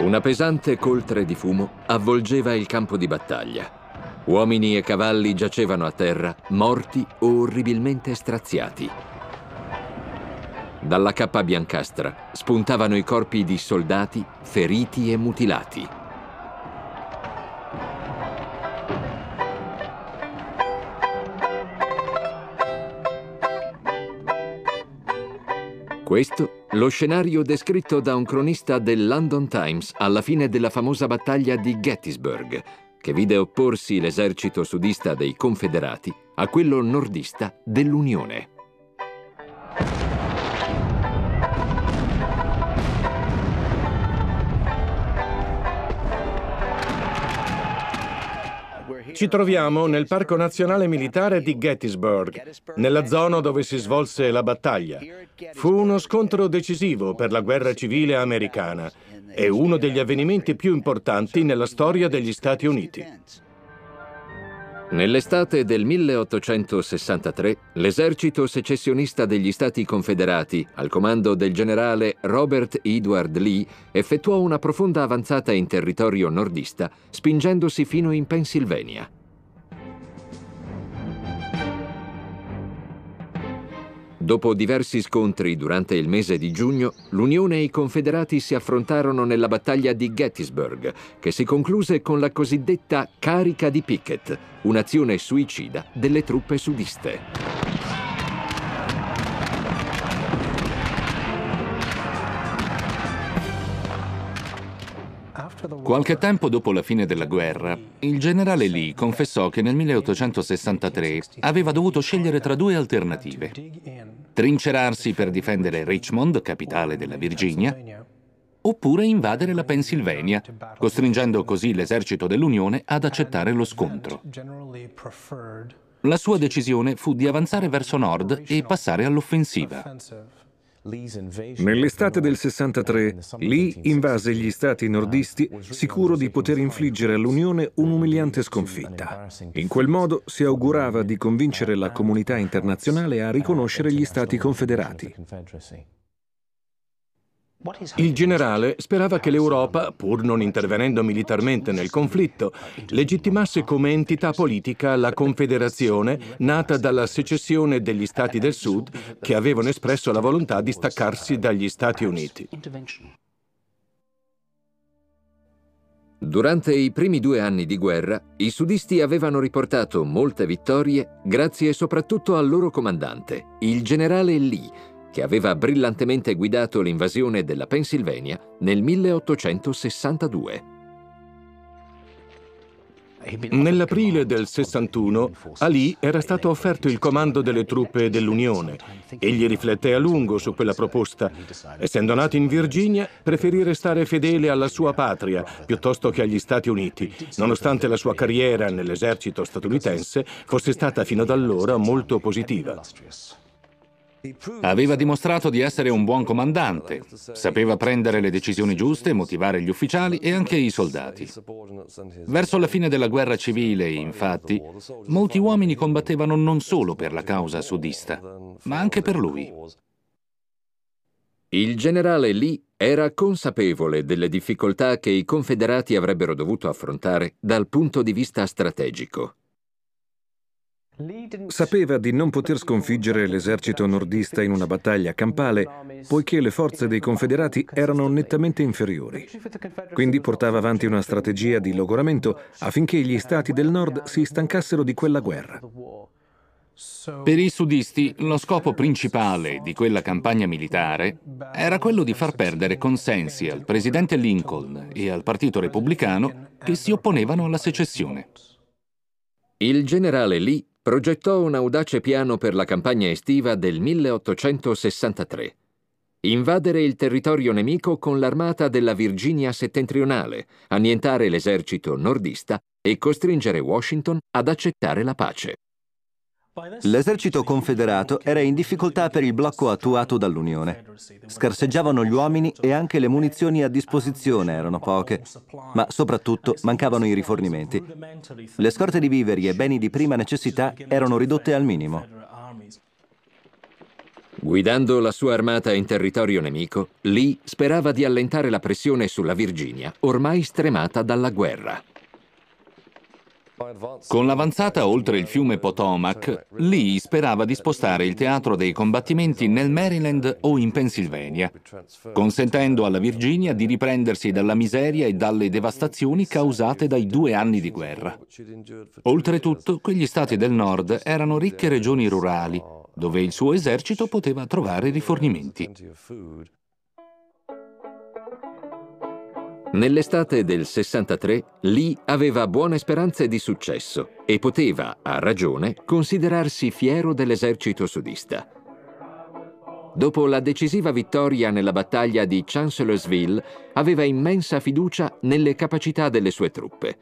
Una pesante coltre di fumo avvolgeva il campo di battaglia. Uomini e cavalli giacevano a terra, morti o orribilmente straziati. Dalla cappa biancastra spuntavano i corpi di soldati feriti e mutilati. Questo lo scenario descritto da un cronista del London Times alla fine della famosa battaglia di Gettysburg, che vide opporsi l'esercito sudista dei Confederati a quello nordista dell'Unione. Ci troviamo nel Parco Nazionale Militare di Gettysburg, nella zona dove si svolse la battaglia. Fu uno scontro decisivo per la guerra civile americana e uno degli avvenimenti più importanti nella storia degli Stati Uniti. Nell'estate del 1863, l'esercito secessionista degli Stati Confederati, al comando del generale Robert Edward Lee, effettuò una profonda avanzata in territorio nordista, spingendosi fino in Pennsylvania. Dopo diversi scontri durante il mese di giugno, l'Unione e i Confederati si affrontarono nella battaglia di Gettysburg, che si concluse con la cosiddetta carica di Pickett, un'azione suicida delle truppe sudiste. Qualche tempo dopo la fine della guerra, il generale Lee confessò che nel 1863 aveva dovuto scegliere tra due alternative. Trincerarsi per difendere Richmond, capitale della Virginia, oppure invadere la Pennsylvania, costringendo così l'esercito dell'Unione ad accettare lo scontro. La sua decisione fu di avanzare verso nord e passare all'offensiva. Nell'estate del 63, Lee invase gli stati nordisti sicuro di poter infliggere all'Unione un'umiliante sconfitta. In quel modo si augurava di convincere la comunità internazionale a riconoscere gli stati confederati. Il generale sperava che l'Europa, pur non intervenendo militarmente nel conflitto, legittimasse come entità politica la Confederazione nata dalla secessione degli Stati del Sud che avevano espresso la volontà di staccarsi dagli Stati Uniti. Durante i primi due anni di guerra, i sudisti avevano riportato molte vittorie grazie soprattutto al loro comandante, il generale Lee, che aveva brillantemente guidato l'invasione della Pennsylvania nel 1862. Nell'aprile del 61 a Lee era stato offerto il comando delle truppe dell'Unione. Egli rifletté a lungo su quella proposta. Essendo nato in Virginia, preferì restare fedele alla sua patria piuttosto che agli Stati Uniti, nonostante la sua carriera nell'esercito statunitense fosse stata fino ad allora molto positiva. Aveva dimostrato di essere un buon comandante, sapeva prendere le decisioni giuste, motivare gli ufficiali e anche i soldati. Verso la fine della guerra civile, infatti, molti uomini combattevano non solo per la causa sudista, ma anche per lui. Il generale Lee era consapevole delle difficoltà che i confederati avrebbero dovuto affrontare dal punto di vista strategico. Sapeva di non poter sconfiggere l'esercito nordista in una battaglia campale, poiché le forze dei confederati erano nettamente inferiori. Quindi portava avanti una strategia di logoramento affinché gli stati del nord si stancassero di quella guerra. Per i sudisti, lo scopo principale di quella campagna militare era quello di far perdere consensi al presidente Lincoln e al Partito Repubblicano che si opponevano alla secessione. Il generale Lee progettò un audace piano per la campagna estiva del 1863. Invadere il territorio nemico con l'armata della Virginia settentrionale, annientare l'esercito nordista e costringere Washington ad accettare la pace. L'esercito confederato era in difficoltà per il blocco attuato dall'Unione. Scarseggiavano gli uomini e anche le munizioni a disposizione erano poche, ma soprattutto mancavano i rifornimenti. Le scorte di viveri e beni di prima necessità erano ridotte al minimo. Guidando la sua armata in territorio nemico, Lee sperava di allentare la pressione sulla Virginia, ormai stremata dalla guerra. Con l'avanzata oltre il fiume Potomac, Lee sperava di spostare il teatro dei combattimenti nel Maryland o in Pennsylvania, consentendo alla Virginia di riprendersi dalla miseria e dalle devastazioni causate dai due anni di guerra. Oltretutto, quegli stati del nord erano ricche regioni rurali, dove il suo esercito poteva trovare rifornimenti. Nell'estate del 63 Lee aveva buone speranze di successo e poteva, a ragione, considerarsi fiero dell'esercito sudista. Dopo la decisiva vittoria nella battaglia di Chancellorsville, aveva immensa fiducia nelle capacità delle sue truppe.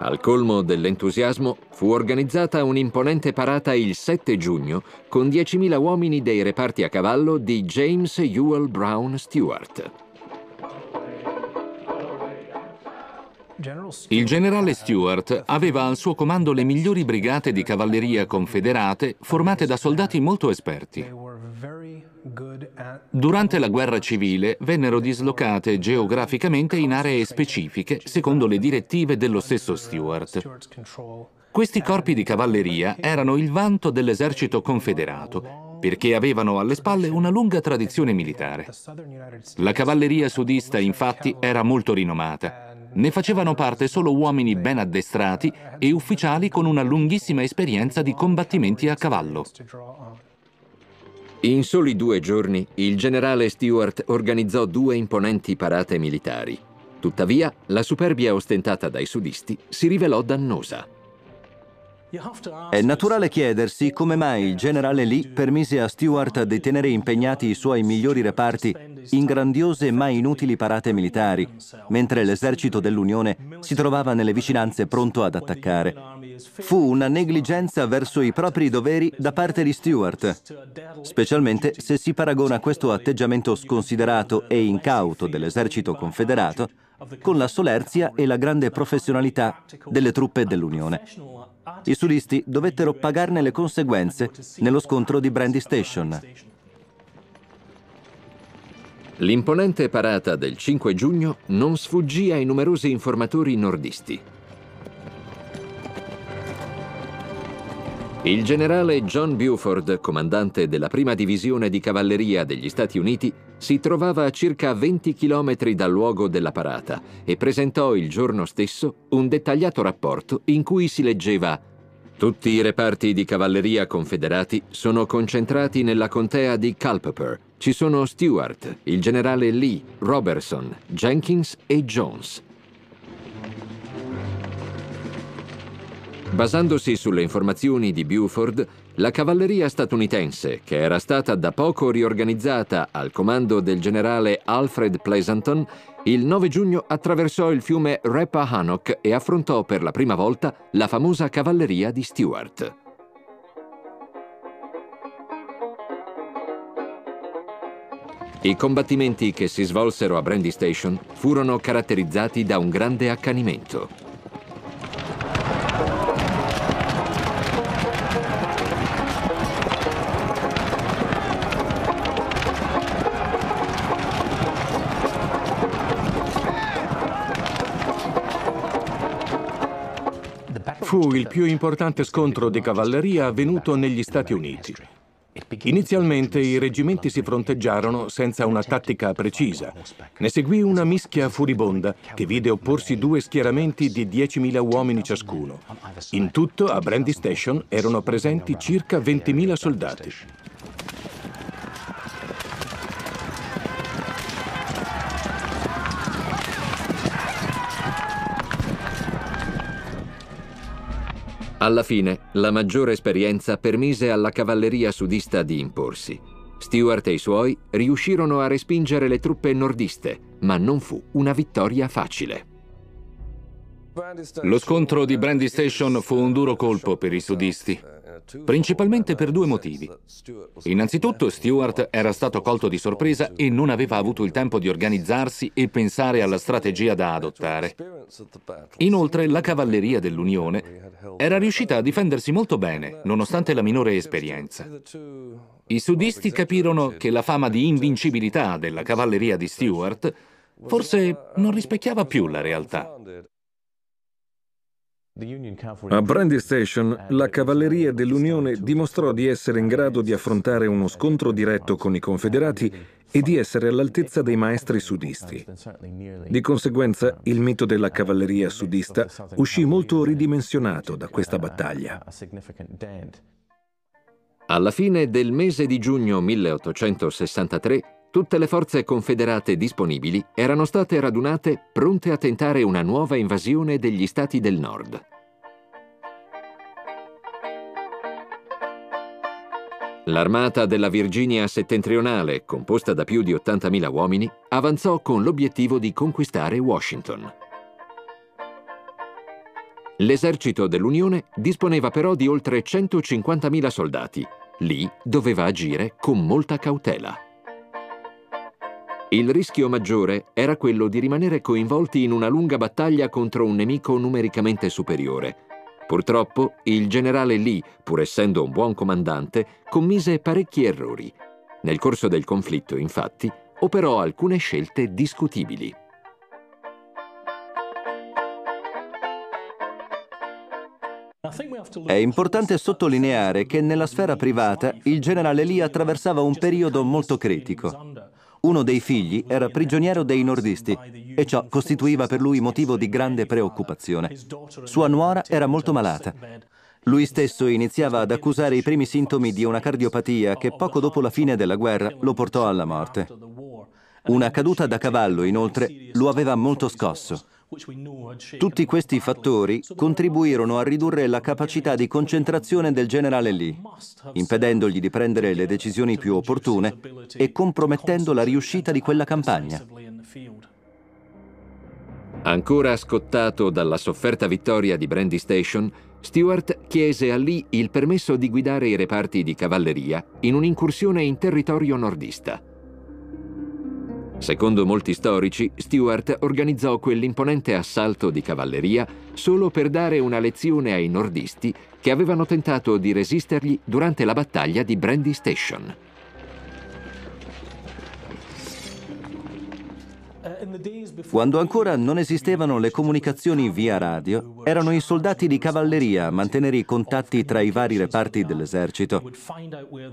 Al colmo dell'entusiasmo fu organizzata un'imponente parata il 7 giugno con 10.000 uomini dei reparti a cavallo di James Ewell Brown Stewart. Il generale Stewart aveva al suo comando le migliori brigate di cavalleria confederate formate da soldati molto esperti. Durante la guerra civile vennero dislocate geograficamente in aree specifiche secondo le direttive dello stesso Stewart. Questi corpi di cavalleria erano il vanto dell'esercito confederato perché avevano alle spalle una lunga tradizione militare. La cavalleria sudista infatti era molto rinomata ne facevano parte solo uomini ben addestrati e ufficiali con una lunghissima esperienza di combattimenti a cavallo. In soli due giorni il generale Stewart organizzò due imponenti parate militari. Tuttavia, la superbia ostentata dai sudisti si rivelò dannosa. È naturale chiedersi come mai il generale Lee permise a Stewart di tenere impegnati i suoi migliori reparti in grandiose ma inutili parate militari, mentre l'esercito dell'Unione si trovava nelle vicinanze pronto ad attaccare. Fu una negligenza verso i propri doveri da parte di Stewart, specialmente se si paragona questo atteggiamento sconsiderato e incauto dell'esercito confederato con la solerzia e la grande professionalità delle truppe dell'Unione. I sudisti dovettero pagarne le conseguenze nello scontro di Brandy Station. L'imponente parata del 5 giugno non sfuggì ai numerosi informatori nordisti. Il generale John Buford, comandante della prima divisione di cavalleria degli Stati Uniti, si trovava a circa 20 km dal luogo della parata e presentò il giorno stesso un dettagliato rapporto in cui si leggeva Tutti i reparti di cavalleria confederati sono concentrati nella contea di Culpeper. Ci sono Stewart, il generale Lee, Robertson, Jenkins e Jones. Basandosi sulle informazioni di Buford, la cavalleria statunitense, che era stata da poco riorganizzata al comando del generale Alfred Pleasanton, il 9 giugno attraversò il fiume Rappahannock e affrontò per la prima volta la famosa cavalleria di Stuart. I combattimenti che si svolsero a Brandy Station furono caratterizzati da un grande accanimento. Fu il più importante scontro di cavalleria avvenuto negli Stati Uniti. Inizialmente i reggimenti si fronteggiarono senza una tattica precisa. Ne seguì una mischia furibonda che vide opporsi due schieramenti di 10.000 uomini ciascuno. In tutto a Brandy Station erano presenti circa 20.000 soldati. Alla fine, la maggiore esperienza permise alla cavalleria sudista di imporsi. Stewart e i suoi riuscirono a respingere le truppe nordiste, ma non fu una vittoria facile. Lo scontro di Brandy Station fu un duro colpo per i sudisti. Principalmente per due motivi. Innanzitutto Stewart era stato colto di sorpresa e non aveva avuto il tempo di organizzarsi e pensare alla strategia da adottare. Inoltre la cavalleria dell'Unione era riuscita a difendersi molto bene, nonostante la minore esperienza. I sudisti capirono che la fama di invincibilità della cavalleria di Stewart forse non rispecchiava più la realtà. A Brandy Station, la cavalleria dell'Unione dimostrò di essere in grado di affrontare uno scontro diretto con i confederati e di essere all'altezza dei maestri sudisti. Di conseguenza, il mito della cavalleria sudista uscì molto ridimensionato da questa battaglia. Alla fine del mese di giugno 1863, tutte le forze confederate disponibili erano state radunate pronte a tentare una nuova invasione degli stati del nord. L'armata della Virginia settentrionale, composta da più di 80.000 uomini, avanzò con l'obiettivo di conquistare Washington. L'esercito dell'Unione disponeva però di oltre 150.000 soldati. Lì doveva agire con molta cautela. Il rischio maggiore era quello di rimanere coinvolti in una lunga battaglia contro un nemico numericamente superiore, Purtroppo il generale Lee, pur essendo un buon comandante, commise parecchi errori. Nel corso del conflitto, infatti, operò alcune scelte discutibili. È importante sottolineare che nella sfera privata il generale Lee attraversava un periodo molto critico. Uno dei figli era prigioniero dei nordisti e ciò costituiva per lui motivo di grande preoccupazione. Sua nuora era molto malata. Lui stesso iniziava ad accusare i primi sintomi di una cardiopatia che poco dopo la fine della guerra lo portò alla morte. Una caduta da cavallo, inoltre, lo aveva molto scosso. Tutti questi fattori contribuirono a ridurre la capacità di concentrazione del generale Lee, impedendogli di prendere le decisioni più opportune e compromettendo la riuscita di quella campagna. Ancora scottato dalla sofferta vittoria di Brandy Station, Stewart chiese a Lee il permesso di guidare i reparti di cavalleria in un'incursione in territorio nordista. Secondo molti storici, Stuart organizzò quell'imponente assalto di cavalleria solo per dare una lezione ai nordisti che avevano tentato di resistergli durante la battaglia di Brandy Station. Quando ancora non esistevano le comunicazioni via radio, erano i soldati di cavalleria a mantenere i contatti tra i vari reparti dell'esercito.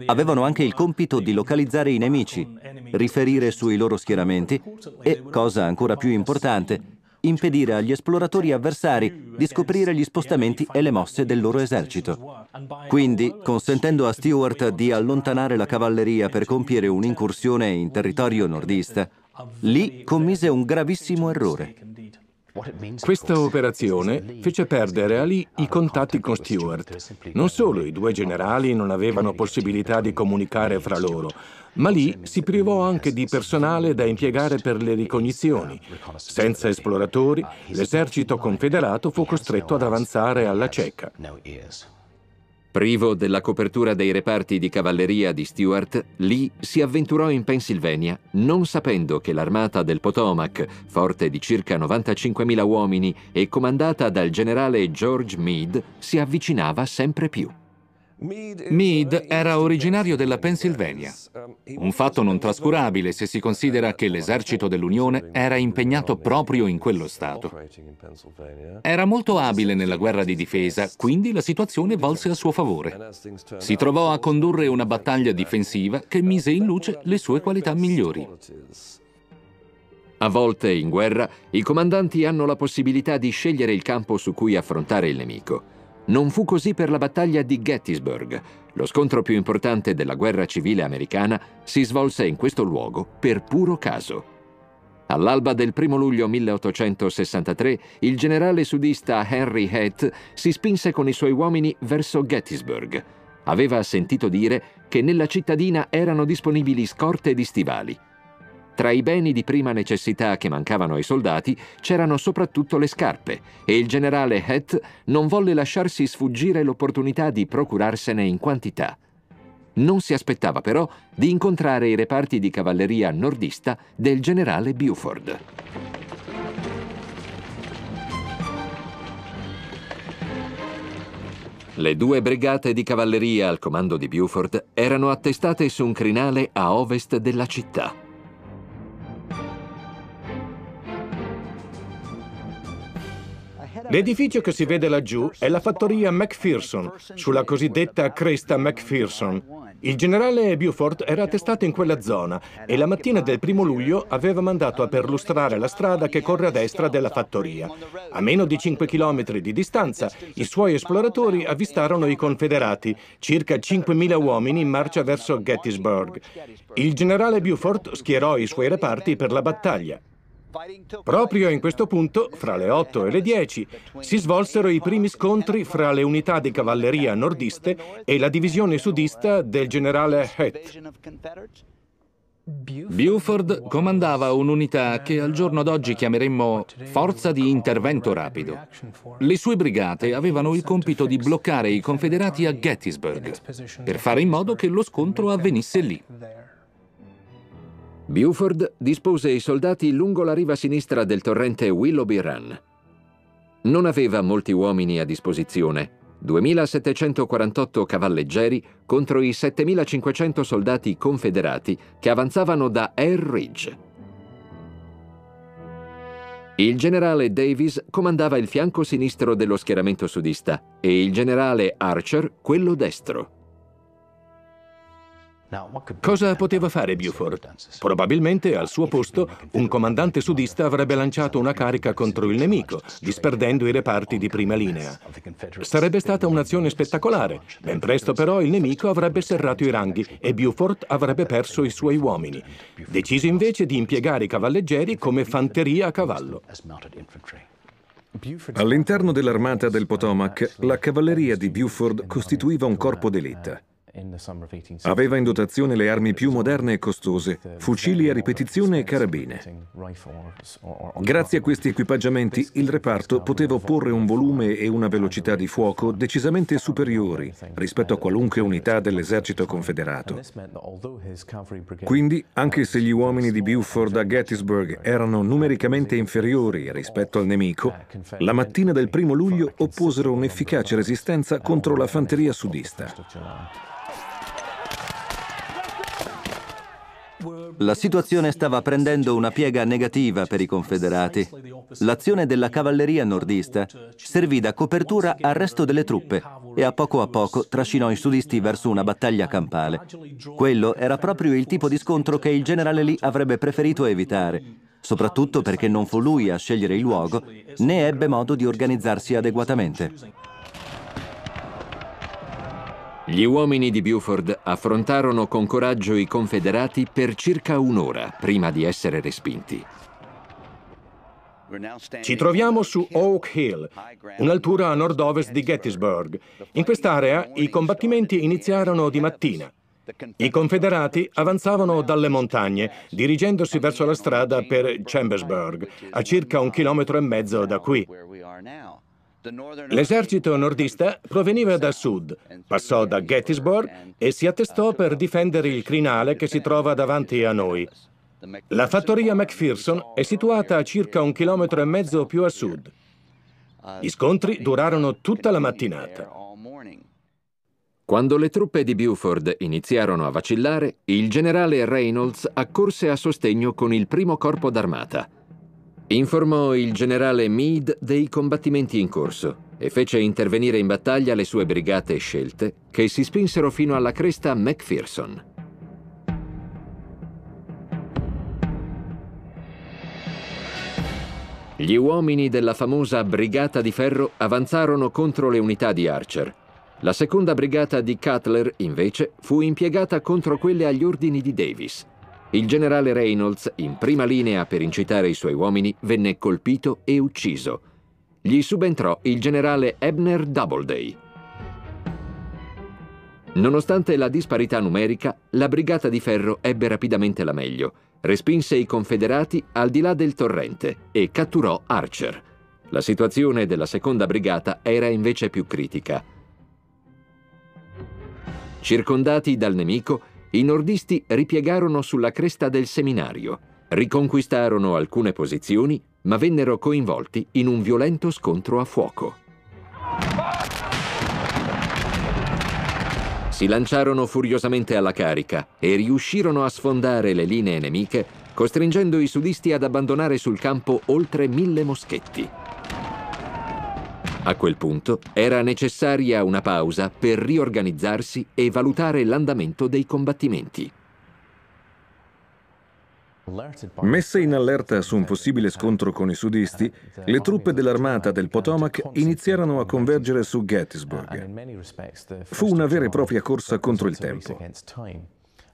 Avevano anche il compito di localizzare i nemici, riferire sui loro schieramenti e, cosa ancora più importante, impedire agli esploratori avversari di scoprire gli spostamenti e le mosse del loro esercito. Quindi, consentendo a Stewart di allontanare la cavalleria per compiere un'incursione in territorio nordista, Lì commise un gravissimo errore. Questa operazione fece perdere a Lee i contatti con Stewart. Non solo i due generali non avevano possibilità di comunicare fra loro, ma Lee si privò anche di personale da impiegare per le ricognizioni. Senza esploratori, l'esercito confederato fu costretto ad avanzare alla cieca. Privo della copertura dei reparti di cavalleria di Stuart, Lee si avventurò in Pennsylvania, non sapendo che l'armata del Potomac, forte di circa 95.000 uomini e comandata dal generale George Meade, si avvicinava sempre più. Meade era originario della Pennsylvania, un fatto non trascurabile se si considera che l'esercito dell'Unione era impegnato proprio in quello Stato. Era molto abile nella guerra di difesa, quindi la situazione volse a suo favore. Si trovò a condurre una battaglia difensiva che mise in luce le sue qualità migliori. A volte in guerra i comandanti hanno la possibilità di scegliere il campo su cui affrontare il nemico. Non fu così per la battaglia di Gettysburg. Lo scontro più importante della guerra civile americana si svolse in questo luogo per puro caso. All'alba del 1 luglio 1863, il generale sudista Henry Haight si spinse con i suoi uomini verso Gettysburg. Aveva sentito dire che nella cittadina erano disponibili scorte di stivali. Tra i beni di prima necessità che mancavano ai soldati c'erano soprattutto le scarpe e il generale Hett non volle lasciarsi sfuggire l'opportunità di procurarsene in quantità. Non si aspettava però di incontrare i reparti di cavalleria nordista del generale Buford. Le due brigate di cavalleria al comando di Buford erano attestate su un crinale a ovest della città. L'edificio che si vede laggiù è la fattoria McPherson, sulla cosiddetta cresta McPherson. Il generale Buford era attestato in quella zona e la mattina del primo luglio aveva mandato a perlustrare la strada che corre a destra della fattoria. A meno di 5 km di distanza, i suoi esploratori avvistarono i confederati, circa 5.000 uomini in marcia verso Gettysburg. Il generale Buford schierò i suoi reparti per la battaglia. Proprio in questo punto, fra le 8 e le 10, si svolsero i primi scontri fra le unità di cavalleria nordiste e la divisione sudista del generale Hett. Buford comandava un'unità che al giorno d'oggi chiameremmo Forza di Intervento Rapido. Le sue brigate avevano il compito di bloccare i confederati a Gettysburg per fare in modo che lo scontro avvenisse lì. Buford dispose i soldati lungo la riva sinistra del torrente Willoughby Run. Non aveva molti uomini a disposizione, 2748 cavalleggeri contro i 7500 soldati confederati che avanzavano da Air Ridge. Il generale Davis comandava il fianco sinistro dello schieramento sudista e il generale Archer quello destro. Cosa poteva fare Buford? Probabilmente al suo posto un comandante sudista avrebbe lanciato una carica contro il nemico, disperdendo i reparti di prima linea. Sarebbe stata un'azione spettacolare. Ben presto però il nemico avrebbe serrato i ranghi e Buford avrebbe perso i suoi uomini. Decise invece di impiegare i cavalleggeri come fanteria a cavallo. All'interno dell'armata del Potomac, la cavalleria di Buford costituiva un corpo d'elite. Aveva in dotazione le armi più moderne e costose, fucili a ripetizione e carabine. Grazie a questi equipaggiamenti il reparto poteva opporre un volume e una velocità di fuoco decisamente superiori rispetto a qualunque unità dell'esercito confederato. Quindi, anche se gli uomini di Buford a Gettysburg erano numericamente inferiori rispetto al nemico, la mattina del primo luglio opposero un'efficace resistenza contro la fanteria sudista. La situazione stava prendendo una piega negativa per i confederati. L'azione della cavalleria nordista servì da copertura al resto delle truppe e a poco a poco trascinò i sudisti verso una battaglia campale. Quello era proprio il tipo di scontro che il generale Lee avrebbe preferito evitare, soprattutto perché non fu lui a scegliere il luogo né ebbe modo di organizzarsi adeguatamente. Gli uomini di Buford affrontarono con coraggio i confederati per circa un'ora prima di essere respinti. Ci troviamo su Oak Hill, un'altura a nord-ovest di Gettysburg. In quest'area i combattimenti iniziarono di mattina. I confederati avanzavano dalle montagne, dirigendosi verso la strada per Chambersburg, a circa un chilometro e mezzo da qui. L'esercito nordista proveniva da sud, passò da Gettysburg e si attestò per difendere il crinale che si trova davanti a noi. La fattoria McPherson è situata a circa un chilometro e mezzo più a sud. Gli scontri durarono tutta la mattinata. Quando le truppe di Buford iniziarono a vacillare, il generale Reynolds accorse a sostegno con il primo corpo d'armata. Informò il generale Meade dei combattimenti in corso e fece intervenire in battaglia le sue brigate scelte che si spinsero fino alla cresta McPherson. Gli uomini della famosa Brigata di Ferro avanzarono contro le unità di Archer. La seconda brigata di Cutler, invece, fu impiegata contro quelle agli ordini di Davis. Il generale Reynolds, in prima linea per incitare i suoi uomini, venne colpito e ucciso. Gli subentrò il generale Ebner Doubleday. Nonostante la disparità numerica, la Brigata di Ferro ebbe rapidamente la meglio respinse i confederati al di là del torrente e catturò Archer. La situazione della seconda brigata era invece più critica. Circondati dal nemico, i nordisti ripiegarono sulla cresta del seminario, riconquistarono alcune posizioni, ma vennero coinvolti in un violento scontro a fuoco. Si lanciarono furiosamente alla carica e riuscirono a sfondare le linee nemiche, costringendo i sudisti ad abbandonare sul campo oltre mille moschetti. A quel punto era necessaria una pausa per riorganizzarsi e valutare l'andamento dei combattimenti. Messe in allerta su un possibile scontro con i sudisti, le truppe dell'armata del Potomac iniziarono a convergere su Gettysburg. Fu una vera e propria corsa contro il tempo.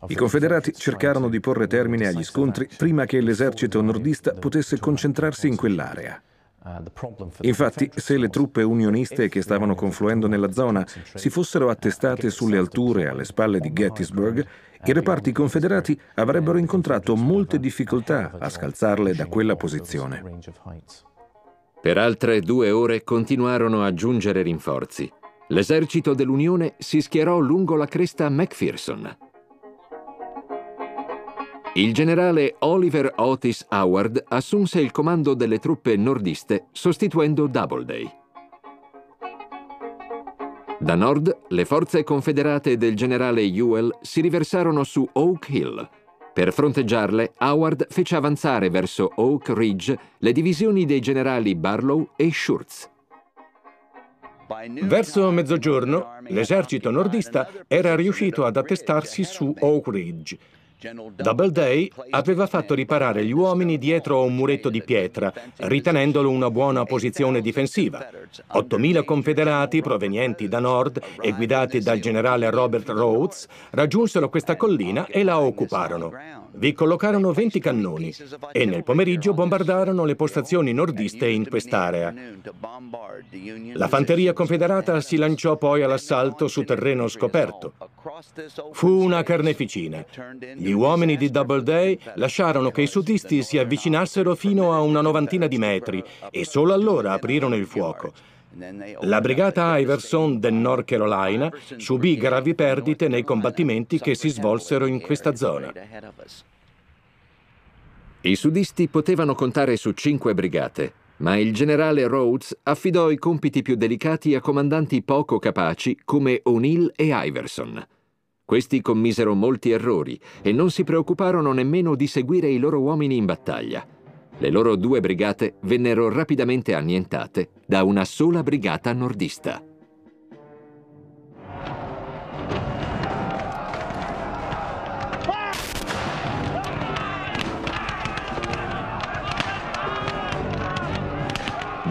I confederati cercarono di porre termine agli scontri prima che l'esercito nordista potesse concentrarsi in quell'area. Infatti, se le truppe unioniste che stavano confluendo nella zona si fossero attestate sulle alture alle spalle di Gettysburg, i reparti confederati avrebbero incontrato molte difficoltà a scalzarle da quella posizione. Per altre due ore continuarono a giungere rinforzi. L'esercito dell'Unione si schierò lungo la cresta McPherson. Il generale Oliver Otis Howard assunse il comando delle truppe nordiste sostituendo Doubleday. Da nord, le forze confederate del generale Ewell si riversarono su Oak Hill. Per fronteggiarle, Howard fece avanzare verso Oak Ridge le divisioni dei generali Barlow e Schurz. Verso mezzogiorno, l'esercito nordista era riuscito ad attestarsi su Oak Ridge Doubleday aveva fatto riparare gli uomini dietro a un muretto di pietra, ritenendolo una buona posizione difensiva. 8.000 confederati provenienti da nord e guidati dal generale Robert Rhodes raggiunsero questa collina e la occuparono. Vi collocarono 20 cannoni e nel pomeriggio bombardarono le postazioni nordiste in quest'area. La fanteria confederata si lanciò poi all'assalto su terreno scoperto. Fu una carneficina. Gli uomini di Doubleday lasciarono che i sudisti si avvicinassero fino a una novantina di metri e solo allora aprirono il fuoco. La brigata Iverson del North Carolina subì gravi perdite nei combattimenti che si svolsero in questa zona. I sudisti potevano contare su cinque brigate, ma il generale Rhodes affidò i compiti più delicati a comandanti poco capaci come O'Neill e Iverson. Questi commisero molti errori e non si preoccuparono nemmeno di seguire i loro uomini in battaglia. Le loro due brigate vennero rapidamente annientate da una sola brigata nordista.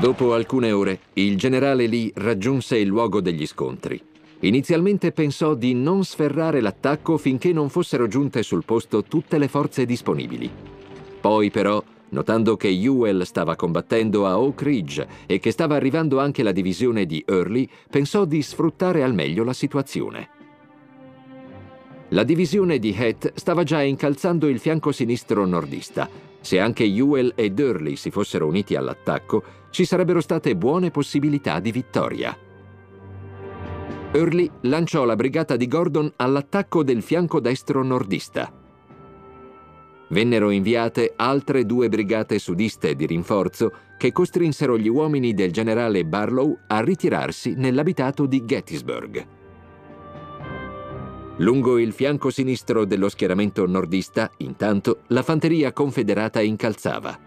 Dopo alcune ore, il generale Lee raggiunse il luogo degli scontri. Inizialmente pensò di non sferrare l'attacco finché non fossero giunte sul posto tutte le forze disponibili. Poi però, notando che Ewell stava combattendo a Oak Ridge e che stava arrivando anche la divisione di Early, pensò di sfruttare al meglio la situazione. La divisione di Heath stava già incalzando il fianco sinistro nordista. Se anche Ewell e Early si fossero uniti all'attacco, ci sarebbero state buone possibilità di vittoria. Early lanciò la brigata di Gordon all'attacco del fianco destro nordista. Vennero inviate altre due brigate sudiste di rinforzo che costrinsero gli uomini del generale Barlow a ritirarsi nell'abitato di Gettysburg. Lungo il fianco sinistro dello schieramento nordista, intanto, la fanteria confederata incalzava.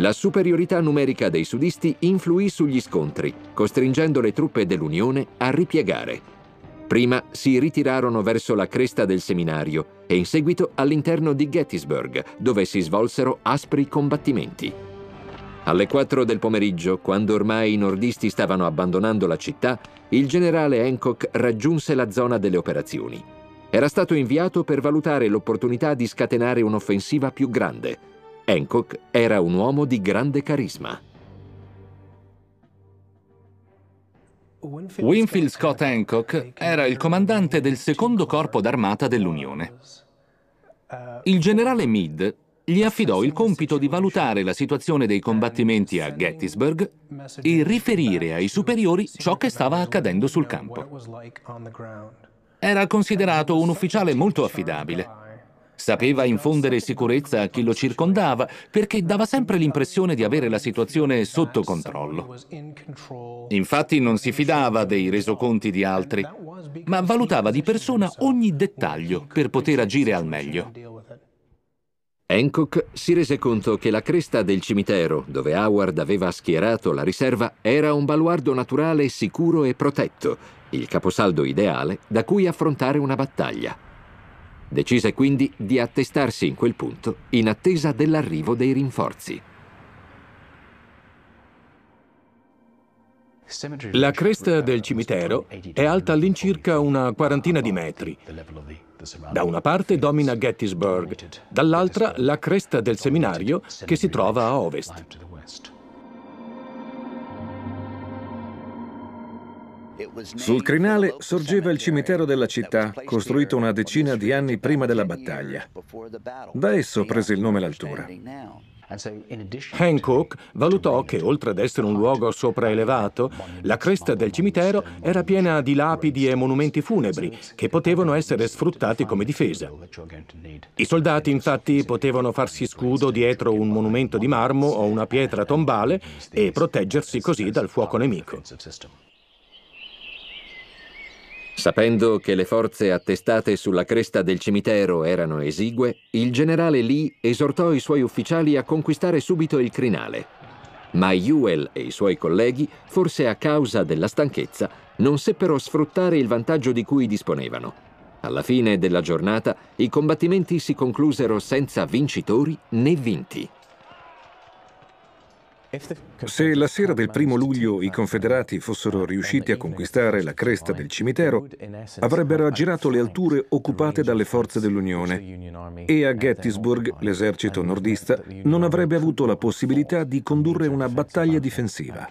La superiorità numerica dei sudisti influì sugli scontri, costringendo le truppe dell'Unione a ripiegare. Prima si ritirarono verso la cresta del seminario e in seguito all'interno di Gettysburg, dove si svolsero aspri combattimenti. Alle 4 del pomeriggio, quando ormai i nordisti stavano abbandonando la città, il generale Hancock raggiunse la zona delle operazioni. Era stato inviato per valutare l'opportunità di scatenare un'offensiva più grande – Hancock era un uomo di grande carisma. Winfield Scott Hancock era il comandante del secondo corpo d'armata dell'Unione. Il generale Meade gli affidò il compito di valutare la situazione dei combattimenti a Gettysburg e riferire ai superiori ciò che stava accadendo sul campo. Era considerato un ufficiale molto affidabile. Sapeva infondere sicurezza a chi lo circondava perché dava sempre l'impressione di avere la situazione sotto controllo. Infatti non si fidava dei resoconti di altri, ma valutava di persona ogni dettaglio per poter agire al meglio. Hancock si rese conto che la cresta del cimitero, dove Howard aveva schierato la riserva, era un baluardo naturale sicuro e protetto, il caposaldo ideale da cui affrontare una battaglia. Decise quindi di attestarsi in quel punto in attesa dell'arrivo dei rinforzi. La cresta del cimitero è alta all'incirca una quarantina di metri. Da una parte domina Gettysburg, dall'altra la cresta del seminario che si trova a ovest. Sul crinale sorgeva il cimitero della città, costruito una decina di anni prima della battaglia. Da esso prese il nome l'altura. Hancock valutò che, oltre ad essere un luogo sopraelevato, la cresta del cimitero era piena di lapidi e monumenti funebri che potevano essere sfruttati come difesa. I soldati, infatti, potevano farsi scudo dietro un monumento di marmo o una pietra tombale e proteggersi così dal fuoco nemico. Sapendo che le forze attestate sulla cresta del cimitero erano esigue, il generale Lee esortò i suoi ufficiali a conquistare subito il crinale. Ma Ewell e i suoi colleghi, forse a causa della stanchezza, non seppero sfruttare il vantaggio di cui disponevano. Alla fine della giornata i combattimenti si conclusero senza vincitori né vinti. Se la sera del primo luglio i confederati fossero riusciti a conquistare la cresta del cimitero, avrebbero aggirato le alture occupate dalle forze dell'Unione e a Gettysburg l'esercito nordista non avrebbe avuto la possibilità di condurre una battaglia difensiva.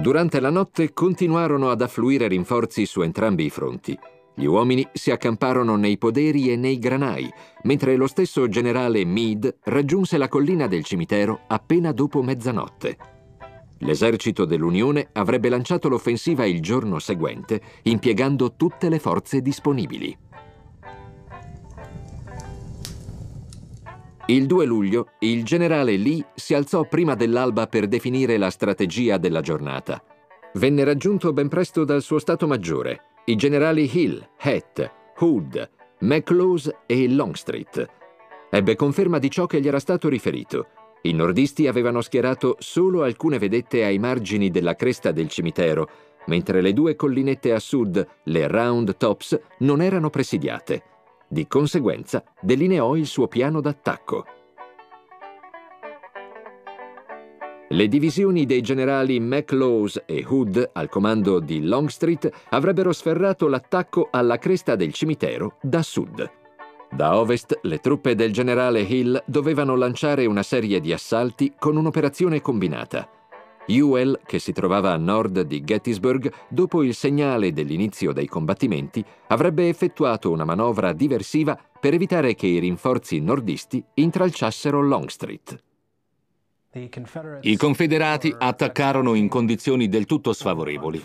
Durante la notte continuarono ad affluire rinforzi su entrambi i fronti. Gli uomini si accamparono nei poderi e nei granai, mentre lo stesso generale Meade raggiunse la collina del cimitero appena dopo mezzanotte. L'esercito dell'Unione avrebbe lanciato l'offensiva il giorno seguente, impiegando tutte le forze disponibili. Il 2 luglio il generale Lee si alzò prima dell'alba per definire la strategia della giornata. Venne raggiunto ben presto dal suo Stato Maggiore, i generali Hill, Hett, Hood, McLaws e Longstreet. Ebbe conferma di ciò che gli era stato riferito. I nordisti avevano schierato solo alcune vedette ai margini della cresta del cimitero, mentre le due collinette a sud, le Round Tops, non erano presidiate. Di conseguenza delineò il suo piano d'attacco. Le divisioni dei generali McLaws e Hood al comando di Longstreet avrebbero sferrato l'attacco alla cresta del cimitero da sud. Da ovest le truppe del generale Hill dovevano lanciare una serie di assalti con un'operazione combinata. Ewell, che si trovava a nord di Gettysburg, dopo il segnale dell'inizio dei combattimenti, avrebbe effettuato una manovra diversiva per evitare che i rinforzi nordisti intralciassero Longstreet. I confederati attaccarono in condizioni del tutto sfavorevoli.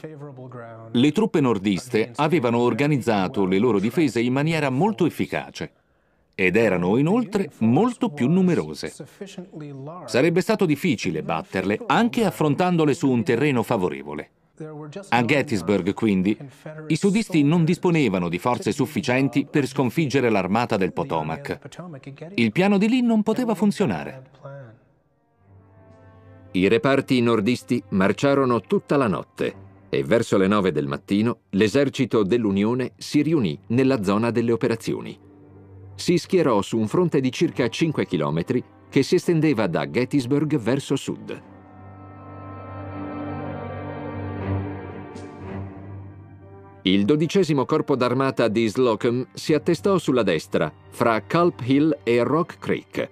Le truppe nordiste avevano organizzato le loro difese in maniera molto efficace ed erano inoltre molto più numerose. Sarebbe stato difficile batterle anche affrontandole su un terreno favorevole. A Gettysburg, quindi, i sudisti non disponevano di forze sufficienti per sconfiggere l'armata del Potomac. Il piano di Lee non poteva funzionare. I reparti nordisti marciarono tutta la notte e verso le nove del mattino l'esercito dell'Unione si riunì nella zona delle operazioni. Si schierò su un fronte di circa 5 chilometri che si estendeva da Gettysburg verso sud. Il dodicesimo corpo d'armata di Slocum si attestò sulla destra, fra Culp Hill e Rock Creek,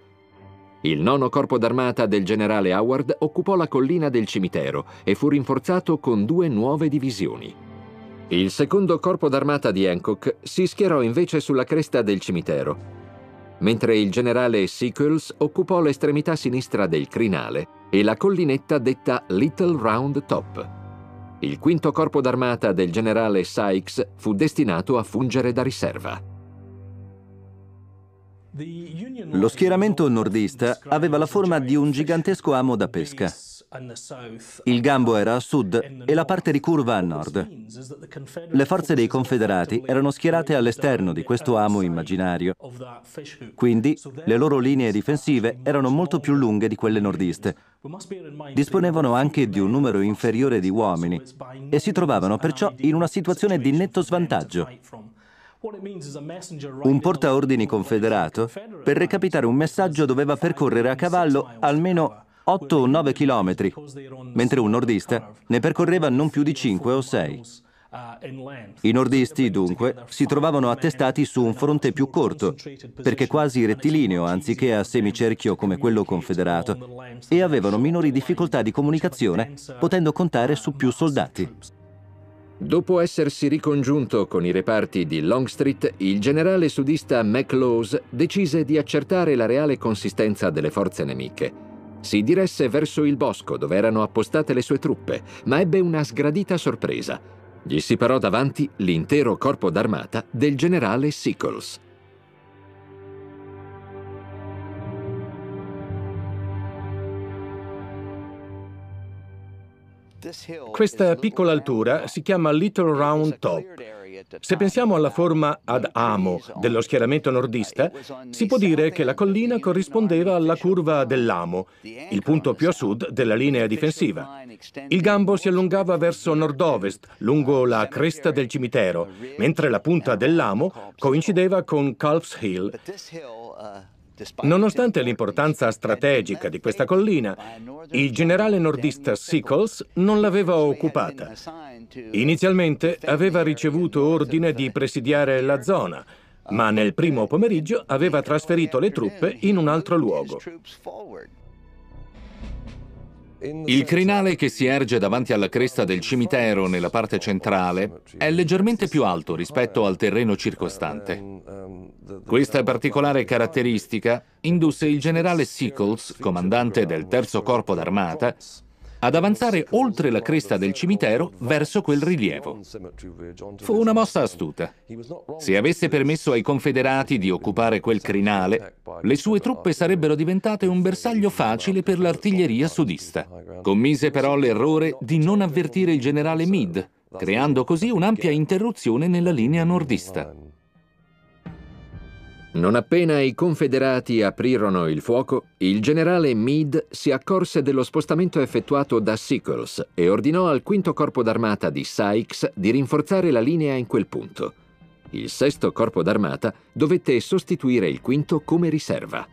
il nono corpo d'armata del generale Howard occupò la collina del cimitero e fu rinforzato con due nuove divisioni. Il secondo corpo d'armata di Hancock si schierò invece sulla cresta del cimitero, mentre il generale Sickles occupò l'estremità sinistra del crinale e la collinetta detta Little Round Top. Il quinto corpo d'armata del generale Sykes fu destinato a fungere da riserva. Lo schieramento nordista aveva la forma di un gigantesco amo da pesca. Il gambo era a sud e la parte ricurva a nord. Le forze dei confederati erano schierate all'esterno di questo amo immaginario. Quindi le loro linee difensive erano molto più lunghe di quelle nordiste. Disponevano anche di un numero inferiore di uomini e si trovavano perciò in una situazione di netto svantaggio. Un portaordini confederato, per recapitare un messaggio, doveva percorrere a cavallo almeno 8 o 9 chilometri, mentre un nordista ne percorreva non più di 5 o 6. I nordisti, dunque, si trovavano attestati su un fronte più corto, perché quasi rettilineo anziché a semicerchio come quello confederato, e avevano minori difficoltà di comunicazione, potendo contare su più soldati. Dopo essersi ricongiunto con i reparti di Longstreet, il generale sudista McLaws decise di accertare la reale consistenza delle forze nemiche. Si diresse verso il bosco dove erano appostate le sue truppe, ma ebbe una sgradita sorpresa. Gli si parò davanti l'intero corpo d'armata del generale Sickles. Questa piccola altura si chiama Little Round Top. Se pensiamo alla forma ad amo dello schieramento nordista, si può dire che la collina corrispondeva alla curva dell'amo, il punto più a sud della linea difensiva. Il gambo si allungava verso nord-ovest, lungo la cresta del cimitero, mentre la punta dell'amo coincideva con Calf's Hill. Nonostante l'importanza strategica di questa collina, il generale nordista Sickles non l'aveva occupata. Inizialmente aveva ricevuto ordine di presidiare la zona, ma nel primo pomeriggio aveva trasferito le truppe in un altro luogo. Il crinale che si erge davanti alla cresta del cimitero nella parte centrale è leggermente più alto rispetto al terreno circostante. Questa particolare caratteristica indusse il generale Sickles, comandante del terzo corpo d'armata, ad avanzare oltre la cresta del cimitero verso quel rilievo. Fu una mossa astuta. Se avesse permesso ai confederati di occupare quel crinale, le sue truppe sarebbero diventate un bersaglio facile per l'artiglieria sudista. Commise però l'errore di non avvertire il generale Meade, creando così un'ampia interruzione nella linea nordista. Non appena i confederati aprirono il fuoco, il generale Meade si accorse dello spostamento effettuato da Sickles e ordinò al quinto corpo d'armata di Sykes di rinforzare la linea in quel punto. Il sesto corpo d'armata dovette sostituire il quinto come riserva.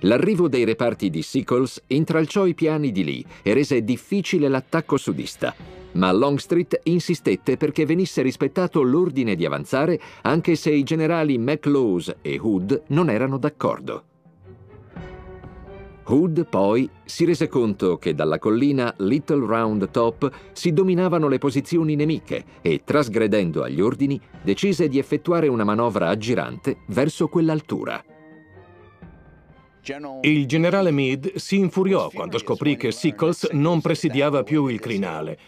L'arrivo dei reparti di Sickles intralciò i piani di Lee e rese difficile l'attacco sudista ma Longstreet insistette perché venisse rispettato l'ordine di avanzare anche se i generali McLaws e Hood non erano d'accordo. Hood poi si rese conto che dalla collina Little Round Top si dominavano le posizioni nemiche e, trasgredendo agli ordini, decise di effettuare una manovra aggirante verso quell'altura. Il generale Meade si infuriò quando scoprì che Sickles non presidiava più il crinale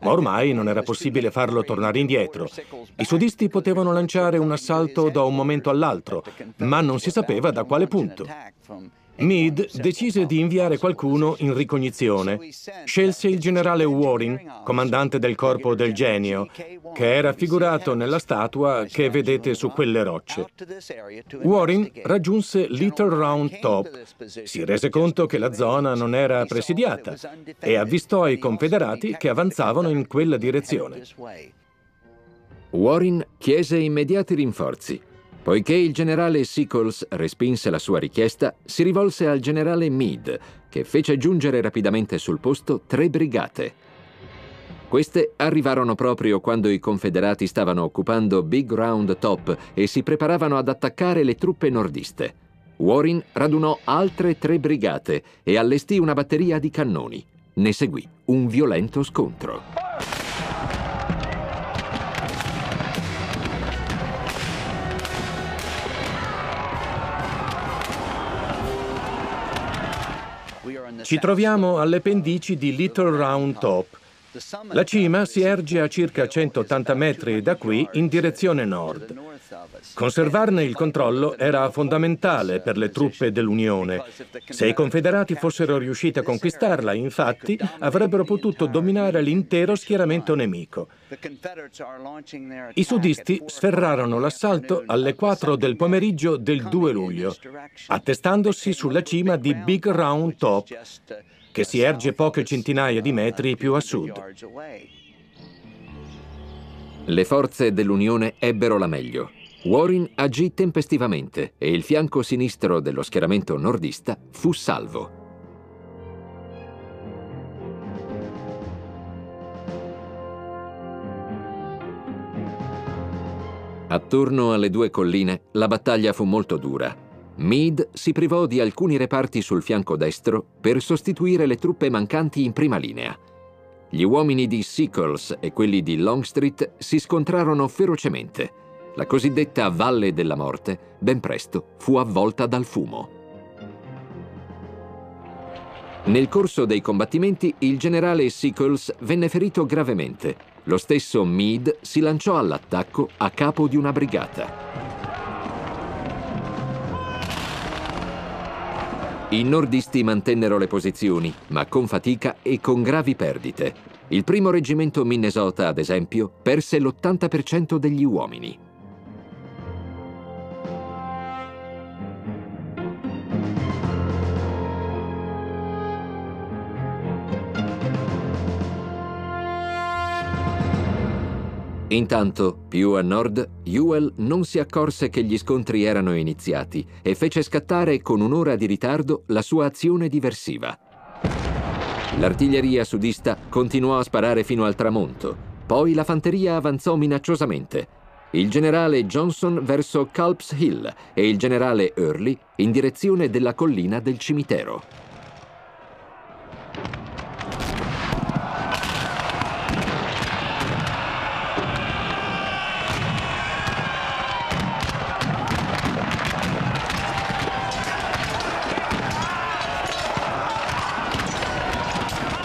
ma ormai non era possibile farlo tornare indietro. I sudisti potevano lanciare un assalto da un momento all'altro, ma non si sapeva da quale punto. Meade decise di inviare qualcuno in ricognizione. Scelse il generale Waring, comandante del corpo del genio, che è raffigurato nella statua che vedete su quelle rocce. Waring raggiunse Little Round Top, si rese conto che la zona non era presidiata e avvistò i confederati che avanzavano in quella direzione. Warren chiese immediati rinforzi. Poiché il generale Sickles respinse la sua richiesta, si rivolse al generale Meade, che fece giungere rapidamente sul posto tre brigate. Queste arrivarono proprio quando i confederati stavano occupando Big Round Top e si preparavano ad attaccare le truppe nordiste. Warren radunò altre tre brigate e allestì una batteria di cannoni. Ne seguì un violento scontro. Ci troviamo alle pendici di Little Round Top. La cima si erge a circa 180 metri da qui in direzione nord. Conservarne il controllo era fondamentale per le truppe dell'Unione. Se i confederati fossero riusciti a conquistarla, infatti, avrebbero potuto dominare l'intero schieramento nemico. I sudisti sferrarono l'assalto alle 4 del pomeriggio del 2 luglio, attestandosi sulla cima di Big Round Top, che si erge poche centinaia di metri più a sud. Le forze dell'Unione ebbero la meglio. Warren agì tempestivamente e il fianco sinistro dello schieramento nordista fu salvo. Attorno alle due colline la battaglia fu molto dura. Meade si privò di alcuni reparti sul fianco destro per sostituire le truppe mancanti in prima linea. Gli uomini di Sickles e quelli di Longstreet si scontrarono ferocemente. La cosiddetta Valle della Morte ben presto fu avvolta dal fumo. Nel corso dei combattimenti il generale Sickles venne ferito gravemente. Lo stesso Meade si lanciò all'attacco a capo di una brigata. I nordisti mantennero le posizioni, ma con fatica e con gravi perdite. Il primo reggimento Minnesota, ad esempio, perse l'80% degli uomini. Intanto, più a nord, Ewell non si accorse che gli scontri erano iniziati e fece scattare con un'ora di ritardo la sua azione diversiva. L'artiglieria sudista continuò a sparare fino al tramonto, poi la fanteria avanzò minacciosamente. Il generale Johnson verso Culp's Hill e il generale Early in direzione della collina del cimitero.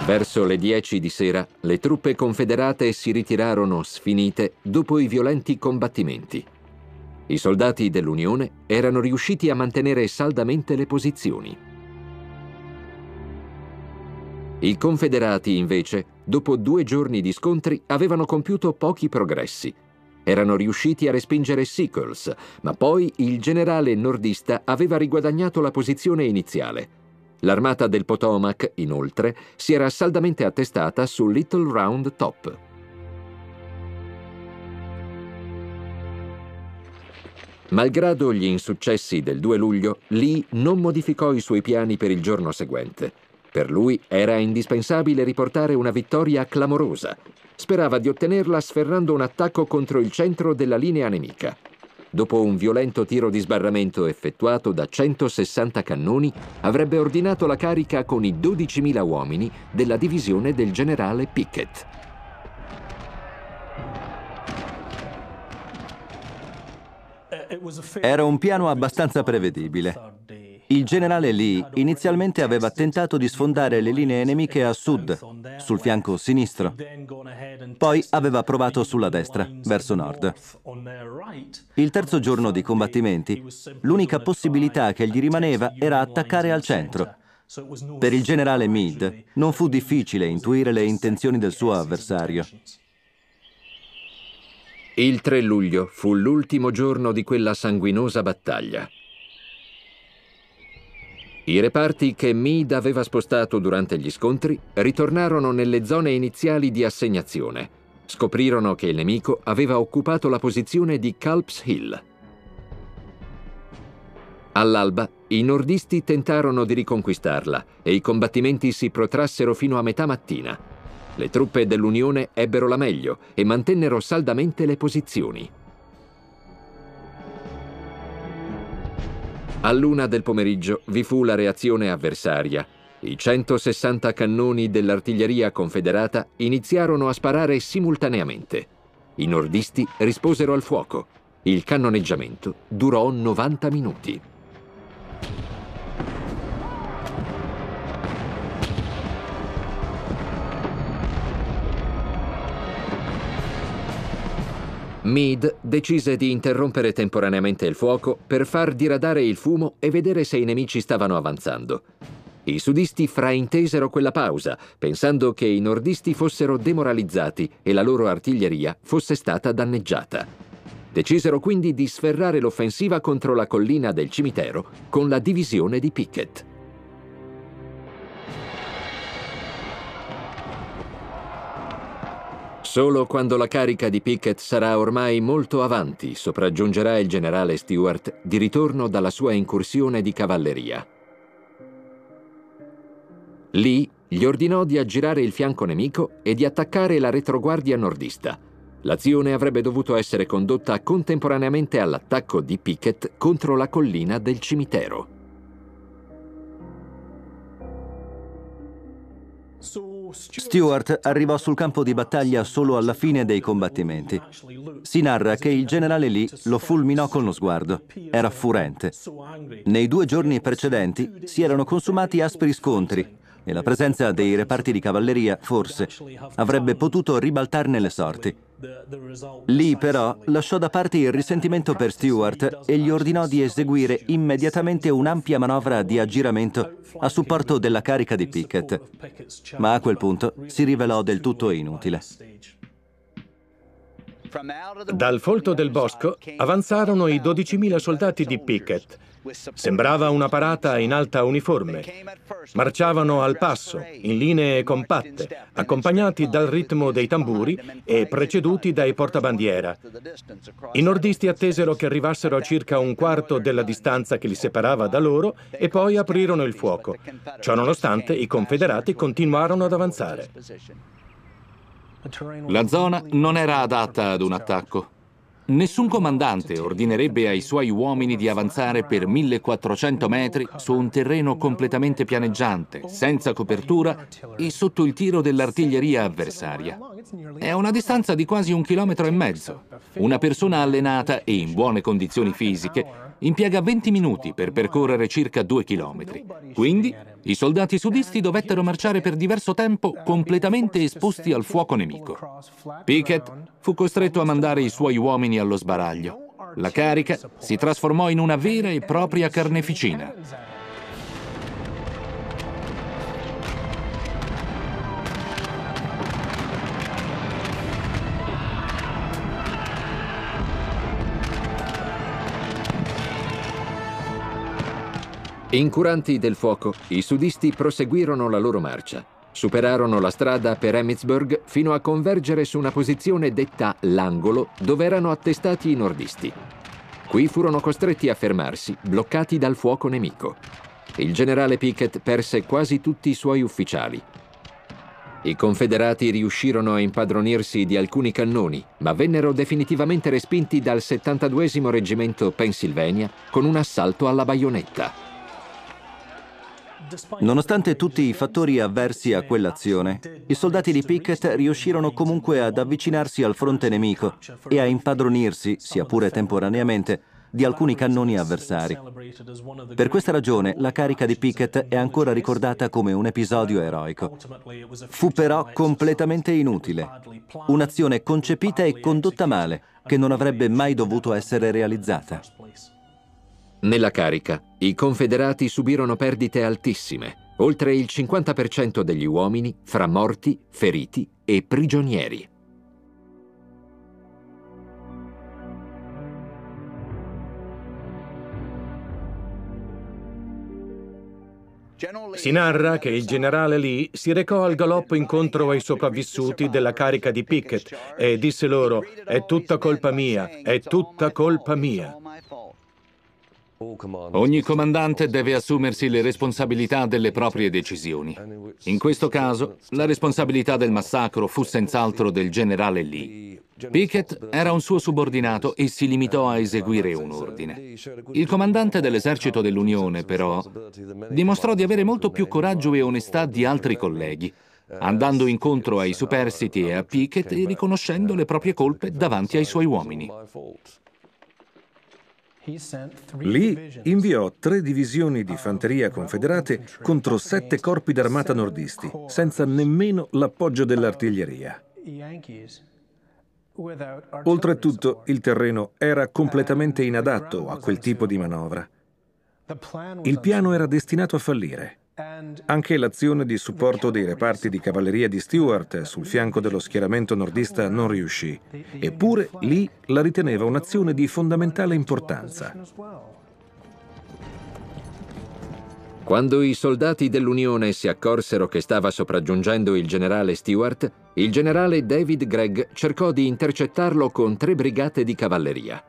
Verso le 10 di sera, le truppe confederate si ritirarono sfinite dopo i violenti combattimenti. I soldati dell'Unione erano riusciti a mantenere saldamente le posizioni. I confederati, invece, dopo due giorni di scontri, avevano compiuto pochi progressi. Erano riusciti a respingere Sickles, ma poi il generale nordista aveva riguadagnato la posizione iniziale. L'armata del Potomac, inoltre, si era saldamente attestata su Little Round Top. Malgrado gli insuccessi del 2 luglio, Lee non modificò i suoi piani per il giorno seguente. Per lui era indispensabile riportare una vittoria clamorosa. Sperava di ottenerla sferrando un attacco contro il centro della linea nemica dopo un violento tiro di sbarramento effettuato da 160 cannoni, avrebbe ordinato la carica con i 12.000 uomini della divisione del generale Pickett. Era un piano abbastanza prevedibile. Il generale Lee inizialmente aveva tentato di sfondare le linee nemiche a sud, sul fianco sinistro. Poi aveva provato sulla destra, verso nord. Il terzo giorno di combattimenti, l'unica possibilità che gli rimaneva era attaccare al centro. Per il generale Meade non fu difficile intuire le intenzioni del suo avversario. Il 3 luglio fu l'ultimo giorno di quella sanguinosa battaglia. I reparti che Meade aveva spostato durante gli scontri ritornarono nelle zone iniziali di assegnazione. Scoprirono che il nemico aveva occupato la posizione di Culp's Hill. All'alba, i nordisti tentarono di riconquistarla e i combattimenti si protrassero fino a metà mattina. Le truppe dell'Unione ebbero la meglio e mantennero saldamente le posizioni. A luna del pomeriggio vi fu la reazione avversaria. I 160 cannoni dell'artiglieria confederata iniziarono a sparare simultaneamente. I nordisti risposero al fuoco. Il cannoneggiamento durò 90 minuti. Meade decise di interrompere temporaneamente il fuoco per far diradare il fumo e vedere se i nemici stavano avanzando. I sudisti fraintesero quella pausa, pensando che i nordisti fossero demoralizzati e la loro artiglieria fosse stata danneggiata. Decisero quindi di sferrare l'offensiva contro la collina del cimitero con la divisione di Pickett. Solo quando la carica di Pickett sarà ormai molto avanti sopraggiungerà il generale Stewart di ritorno dalla sua incursione di cavalleria. Lì gli ordinò di aggirare il fianco nemico e di attaccare la retroguardia nordista. L'azione avrebbe dovuto essere condotta contemporaneamente all'attacco di Pickett contro la collina del cimitero. Stewart arrivò sul campo di battaglia solo alla fine dei combattimenti. Si narra che il generale Lee lo fulminò con lo sguardo. Era furente. Nei due giorni precedenti si erano consumati aspri scontri e la presenza dei reparti di cavalleria, forse, avrebbe potuto ribaltarne le sorti. Lee però lasciò da parte il risentimento per Stewart e gli ordinò di eseguire immediatamente un'ampia manovra di aggiramento a supporto della carica di Pickett. Ma a quel punto si rivelò del tutto inutile. Dal folto del bosco avanzarono i 12.000 soldati di Pickett Sembrava una parata in alta uniforme. Marciavano al passo, in linee compatte, accompagnati dal ritmo dei tamburi e preceduti dai portabandiera. I nordisti attesero che arrivassero a circa un quarto della distanza che li separava da loro e poi aprirono il fuoco. Ciononostante, i confederati continuarono ad avanzare. La zona non era adatta ad un attacco. Nessun comandante ordinerebbe ai suoi uomini di avanzare per 1400 metri su un terreno completamente pianeggiante, senza copertura e sotto il tiro dell'artiglieria avversaria. È una distanza di quasi un chilometro e mezzo. Una persona allenata e in buone condizioni fisiche impiega 20 minuti per percorrere circa due chilometri. Quindi i soldati sudisti dovettero marciare per diverso tempo completamente esposti al fuoco nemico. Pickett fu costretto a mandare i suoi uomini allo sbaraglio. La carica si trasformò in una vera e propria carneficina. Incuranti del fuoco, i sudisti proseguirono la loro marcia. Superarono la strada per Emmitsburg fino a convergere su una posizione detta l'angolo dove erano attestati i nordisti. Qui furono costretti a fermarsi, bloccati dal fuoco nemico. Il generale Pickett perse quasi tutti i suoi ufficiali. I confederati riuscirono a impadronirsi di alcuni cannoni, ma vennero definitivamente respinti dal 72 Reggimento Pennsylvania con un assalto alla baionetta. Nonostante tutti i fattori avversi a quell'azione, i soldati di Pickett riuscirono comunque ad avvicinarsi al fronte nemico e a impadronirsi, sia pure temporaneamente, di alcuni cannoni avversari. Per questa ragione la carica di Pickett è ancora ricordata come un episodio eroico. Fu però completamente inutile, un'azione concepita e condotta male che non avrebbe mai dovuto essere realizzata. Nella carica, i confederati subirono perdite altissime, oltre il 50% degli uomini fra morti, feriti e prigionieri. Si narra che il generale Lee si recò al galoppo incontro ai sopravvissuti della carica di Pickett e disse loro: È tutta colpa mia, è tutta colpa mia. Ogni comandante deve assumersi le responsabilità delle proprie decisioni. In questo caso, la responsabilità del massacro fu senz'altro del generale Lee. Pickett era un suo subordinato e si limitò a eseguire un ordine. Il comandante dell'esercito dell'Unione, però, dimostrò di avere molto più coraggio e onestà di altri colleghi, andando incontro ai superstiti e a Pickett e riconoscendo le proprie colpe davanti ai suoi uomini. Lee inviò tre divisioni di fanteria confederate contro sette corpi d'armata nordisti, senza nemmeno l'appoggio dell'artiglieria. Oltretutto, il terreno era completamente inadatto a quel tipo di manovra. Il piano era destinato a fallire. Anche l'azione di supporto dei reparti di cavalleria di Stuart sul fianco dello schieramento nordista non riuscì, eppure Lee la riteneva un'azione di fondamentale importanza. Quando i soldati dell'Unione si accorsero che stava sopraggiungendo il generale Stewart, il generale David Gregg cercò di intercettarlo con tre brigate di cavalleria.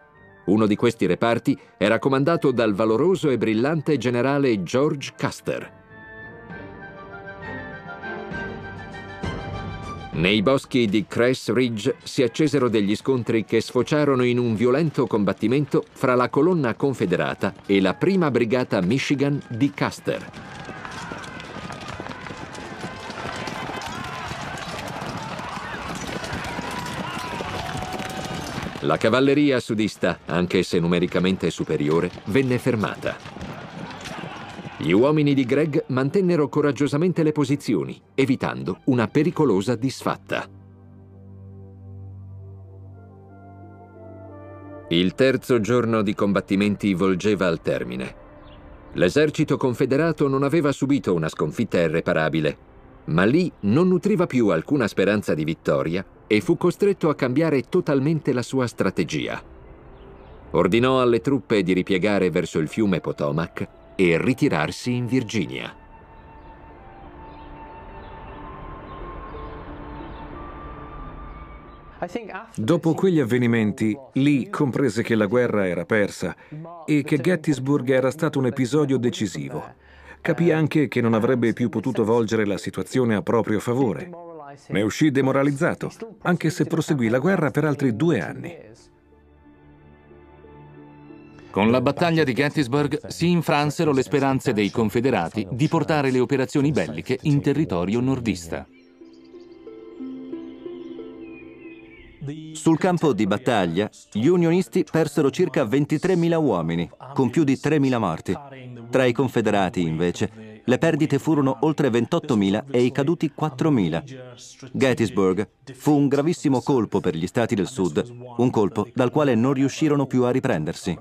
Uno di questi reparti era comandato dal valoroso e brillante generale George Custer. Nei boschi di Cress Ridge si accesero degli scontri che sfociarono in un violento combattimento fra la colonna confederata e la prima brigata Michigan di Custer. La cavalleria sudista, anche se numericamente superiore, venne fermata. Gli uomini di Greg mantennero coraggiosamente le posizioni, evitando una pericolosa disfatta. Il terzo giorno di combattimenti volgeva al termine. L'esercito confederato non aveva subito una sconfitta irreparabile, ma Lee non nutriva più alcuna speranza di vittoria e fu costretto a cambiare totalmente la sua strategia. Ordinò alle truppe di ripiegare verso il fiume Potomac e ritirarsi in Virginia. Dopo quegli avvenimenti, Lee comprese che la guerra era persa e che Gettysburg era stato un episodio decisivo. Capì anche che non avrebbe più potuto volgere la situazione a proprio favore. Ne uscì demoralizzato, anche se proseguì la guerra per altri due anni. Con la battaglia di Gettysburg si infransero le speranze dei confederati di portare le operazioni belliche in territorio nordista. Sul campo di battaglia, gli unionisti persero circa 23.000 uomini, con più di 3.000 morti. Tra i confederati, invece, le perdite furono oltre 28.000 e i caduti 4.000. Gettysburg fu un gravissimo colpo per gli stati del sud, un colpo dal quale non riuscirono più a riprendersi.